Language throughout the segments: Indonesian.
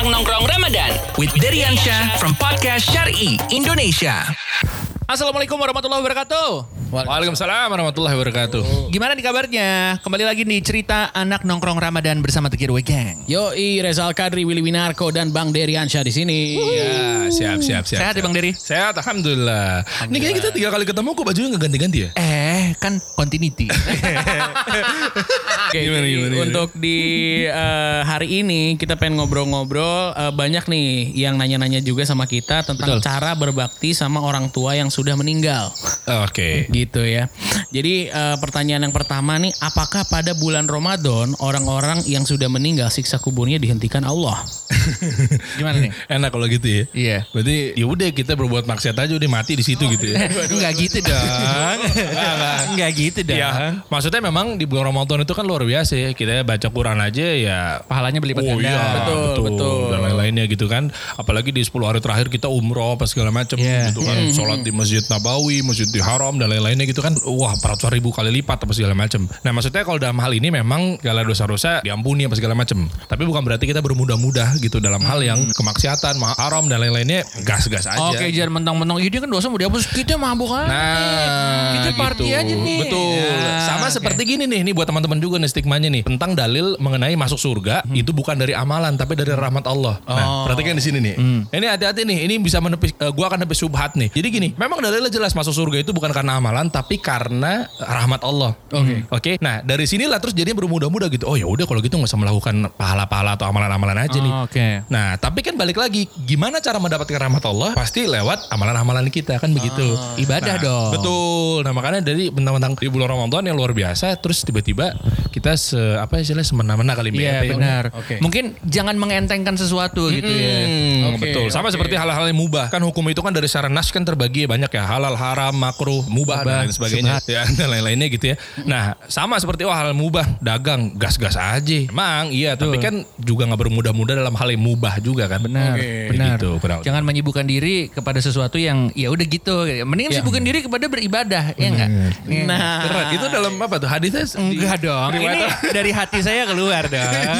Anak Nongkrong Ramadan with Deriansyah from Podcast Syari Indonesia. Assalamualaikum warahmatullahi wabarakatuh. Waalaikumsalam warahmatullahi wabarakatuh. Gimana nih kabarnya? Kembali lagi nih cerita anak nongkrong Ramadan bersama The Getaway Gang. Yoi, Rezal Kadri, Willy Winarko, dan Bang Deriansyah di sini. Ya, siap, siap, siap. Sehat ya siap. Bang Dery? Sehat, alhamdulillah. Ini kayaknya kita tiga kali ketemu kok bajunya nggak ganti-ganti ya? Eh, kan continuity. Oke, Gimana, gimana, gimana? untuk di eh, hari ini kita pengen ngobrol-ngobrol eh, banyak nih yang nanya-nanya juga sama kita tentang cara berbakti sama orang tua yang sudah meninggal. Oke. Gitu ya. Jadi eh, pertanyaan yang pertama nih, apakah pada bulan Ramadan orang-orang yang sudah meninggal siksa kuburnya dihentikan Allah? Gimana nih? Enak kalau gitu ya. Iya. Berarti ya udah kita berbuat maksiat aja udah mati di situ gitu ya. Enggak gitu dong. Enggak gitu dong. Ya, maksudnya memang di bulan Ramadan itu kan luar biasa ya. Kita baca Quran aja ya Pahalanya berlipat Oh ganda. iya, Betul, betul. Dan lain-lainnya gitu kan. Apalagi di 10 hari terakhir kita umroh apa segala macam Iya. gitu kan. Sholat di Masjid Nabawi, Masjid di Haram dan lain-lainnya gitu kan. Wah, ratusan ribu kali lipat apa segala macam. Nah, maksudnya kalau dalam hal ini memang segala dosa-dosa diampuni apa segala macam. Tapi bukan berarti kita bermudah-mudah gitu dalam hal yang kemaksiatan, ma- haram dan lain-lainnya gas-gas aja. Oke, jangan mentang-mentang ini kan dosa mau dihapus. Kita mabuk aja. Nah, Kita party gitu. aja nih. Betul. Ya, Sama oke. seperti gini nih, ini buat teman-teman juga nih stigmanya nih tentang dalil mengenai masuk surga itu bukan dari amalan tapi dari rahmat Allah. Nah, perhatikan di sini nih. Ini hati-hati nih, ini bisa menepis eh, gua akan nepis subhat nih. Jadi gini, memang dalilnya jelas masuk surga itu bukan karena amalan tapi karena rahmat Allah. Oke. Oke. Nah, dari sinilah terus jadinya bermudah-mudah gitu. Oh ya udah kalau gitu nggak usah melakukan pahala-pahala atau amalan-amalan aja nih. Oh, Oke. Nah, tapi kan balik lagi, gimana cara mendapatkan rahmat Allah? Pasti lewat amalan-amalan kita kan begitu. Ibadah Nah, dong. Betul. Nah, makanya dari bentang-bentang di bulan Ramadan yang luar biasa, terus tiba-tiba kita se apa istilahnya semena-mena kali Iya BRT. benar. Oke. Mungkin jangan mengentengkan sesuatu gitu ya. Hmm, Oke, betul. Sama oke. seperti hal-hal yang mubah. Kan hukum itu kan dari secara nas kan terbagi banyak ya. Halal, haram, makruh, mubah, dan lain sebagainya. Ya, dan lain-lainnya gitu ya. Nah, sama seperti oh hal mubah, dagang, gas-gas aja. Emang iya, tapi kan juga nggak bermudah-mudah dalam hal yang mubah juga kan. Benar, Oke. benar. Gitu, kurang. Jangan menyibukkan diri kepada sesuatu yang ya udah gitu. Mendingan sibukkan diri kepada beribadah, ya enggak? Nah, Keren. Itu dalam apa tuh? Hadisnya di- Enggak dong. Ini dari hati saya keluar dong.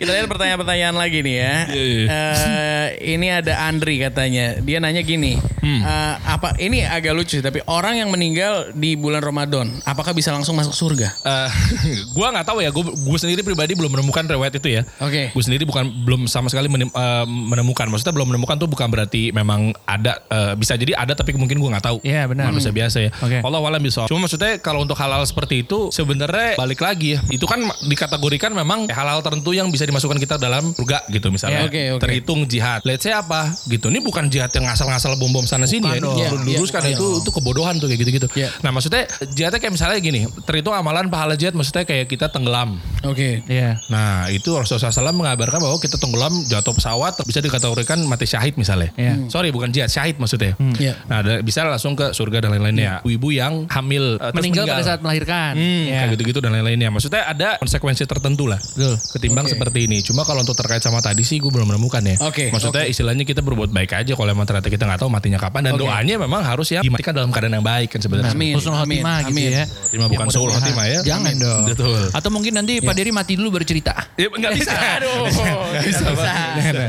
Kita lihat pertanyaan-pertanyaan lagi nih ya. Iya, iya. Eh, ini ada Andri katanya. Dia nanya gini. Hmm. eh, apa ini agak lucu tapi orang yang meninggal di bulan Ramadan, apakah bisa langsung masuk surga? Eh, gua nggak tahu ya. Gue gue sendiri pribadi belum menemukan riwayat itu ya. Oke. Gue sendiri bukan belum sama sekali eh, menemukan. Maksudnya belum menemukan tuh bukan berarti memang ada. eh, bisa jadi ada tapi mungkin gue nggak tahu. Iya, benar. Manusia biasa ya. Oke. Allah walam bisa. Cuma maksudnya kalau untuk hal-hal seperti itu sebenarnya balik lagi ya. Itu kan dikategorikan memang hal-hal tertentu yang bisa dimasukkan kita dalam surga gitu misalnya. Ya, oke, oke. Terhitung jihad. Let's say apa? Gitu. Ini bukan jihad yang ngasal-ngasal bom-bom sana sini ya. Ini dong. perlu Iya, diluruskan itu itu kebodohan tuh kayak gitu-gitu. Iya. Nah maksudnya jihadnya kayak misalnya gini, terhitung amalan pahala jihad maksudnya kayak kita tenggelam. Oke. Iya. Nah itu Rasulullah SAW mengabarkan bahwa kita tenggelam jatuh pesawat bisa dikategorikan mati syahid misalnya. Iya. Sorry bukan jihad, syahid maksudnya. Iya. Nah ada- bisa langsung ke surga dan lain-lainnya. Ibu yang hamil eh, terus Meninggal pada saat melahirkan. Hmm, Iya. kayak gitu-gitu dan lain-lainnya. Maksudnya ada konsekuensi tertentu lah. Betul. Ketimbang Oke. seperti ini. Cuma kalau untuk terkait sama tadi sih gue belum menemukan ya. Oke, Maksudnya istilahnya kita berbuat baik aja kalau emang ternyata kita nggak tahu matinya kapan dan Oke. doanya memang harus yang dimatikan dalam keadaan yang baik kan sebenarnya. Amin. Husnul khotimah Amin. gitu Amin. ya. Khotimah bukan suul mudah-mudahan. khotimah ya. Jangan Amin. dong. Betul. Atau mungkin nanti Pak Dery mati dulu baru cerita. Ya, nggak bisa. Aduh. Nggak bisa.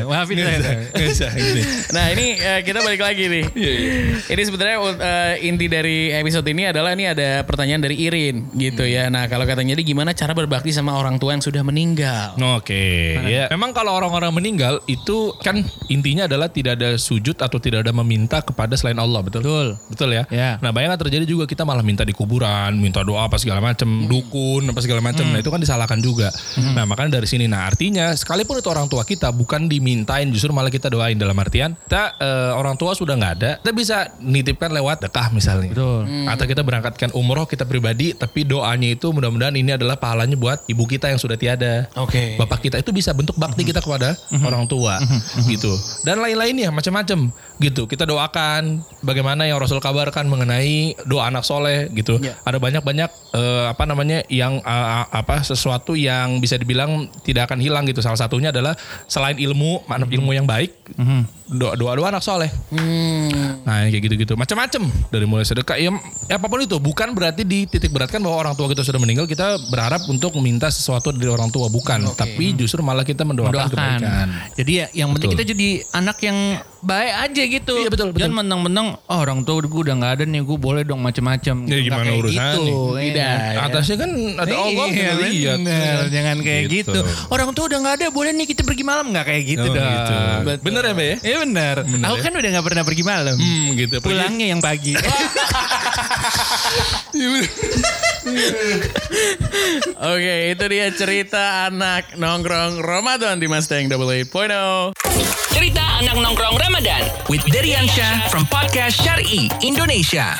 Maafin saya. bisa. Nah ini eh, kita balik lagi nih. Iya, Ini sebenarnya eh, inti dari episode ini adalah ini ada pertanyaan dari Irin gitu ya. Nah kalau katanya dia gimana cara berbakti sama orang tua yang sudah meninggal? Oke, ya. Memang kalau orang-orang meninggal itu kan intinya adalah tidak ada sujud atau tidak ada meminta kepada selain Allah, betul? Betul. Betul ya. Ya. Nah, bayangkan terjadi juga kita malah minta di kuburan, minta doa apa segala macam, dukun apa segala macam. Nah, itu kan disalahkan juga. Nah, makanya dari sini nah artinya sekalipun itu orang tua kita bukan dimintain justru malah kita doain dalam artian kita eh, orang tua sudah nggak ada, kita bisa nitipkan lewat dekah misalnya. Betul. Atau kita berangkatkan umroh kita pribadi tapi doanya itu mudah-mudahan ini adalah pahalanya buat ibu kita yang sudah tiada. Oke. Bapak kita itu bisa bentuk bakti kita kepada orang tua gitu. Dan lain-lainnya macam-macam gitu. Kita doakan bagaimana yang Rasul kabarkan mengenai doa anak soleh gitu. Ya. Ada banyak-banyak eh, apa namanya yang eh, apa sesuatu sesuatu yang bisa dibilang tidak akan hilang gitu. Salah satunya adalah selain ilmu, mana ilmu yang baik, doa doa doa anak soleh. Nah kayak gitu-gitu, macam-macam dari mulai sedekah, ya, ya apa pun itu. Bukan berarti dititik beratkan bahwa orang tua kita sudah meninggal, kita berharap untuk meminta sesuatu dari orang tua, bukan. Tapi justru malah kita mendoakan, Doakan. kebaikan. Jadi ya yang penting kita jadi anak yang baik aja gitu. Iya, betul, betul. Jangan mentang-mentang oh, orang tua gue udah nggak ada nih, gue boleh dong macam-macam. Ya, gimana kayak urusannya? Gitu. Tidak. Iya. Atasnya kan ada Allah Iya, kita lihat. bener. Jangan kayak Gitu. gitu. Orang tua udah nggak ada, boleh nih kita pergi malam nggak kayak gitu Oh, dong. gitu. Betul. Bener ya, Be? ya? Iya bener. Aku kan udah nggak pernah pergi malam. Hmm, gitu. Pergi- Pulangnya yang pagi. Oke, itu dia cerita anak nongkrong Ramadan di Mustang Double 8.0. Cerita anak nongkrong Ramadan with Deriansyah from Podcast Syari Indonesia.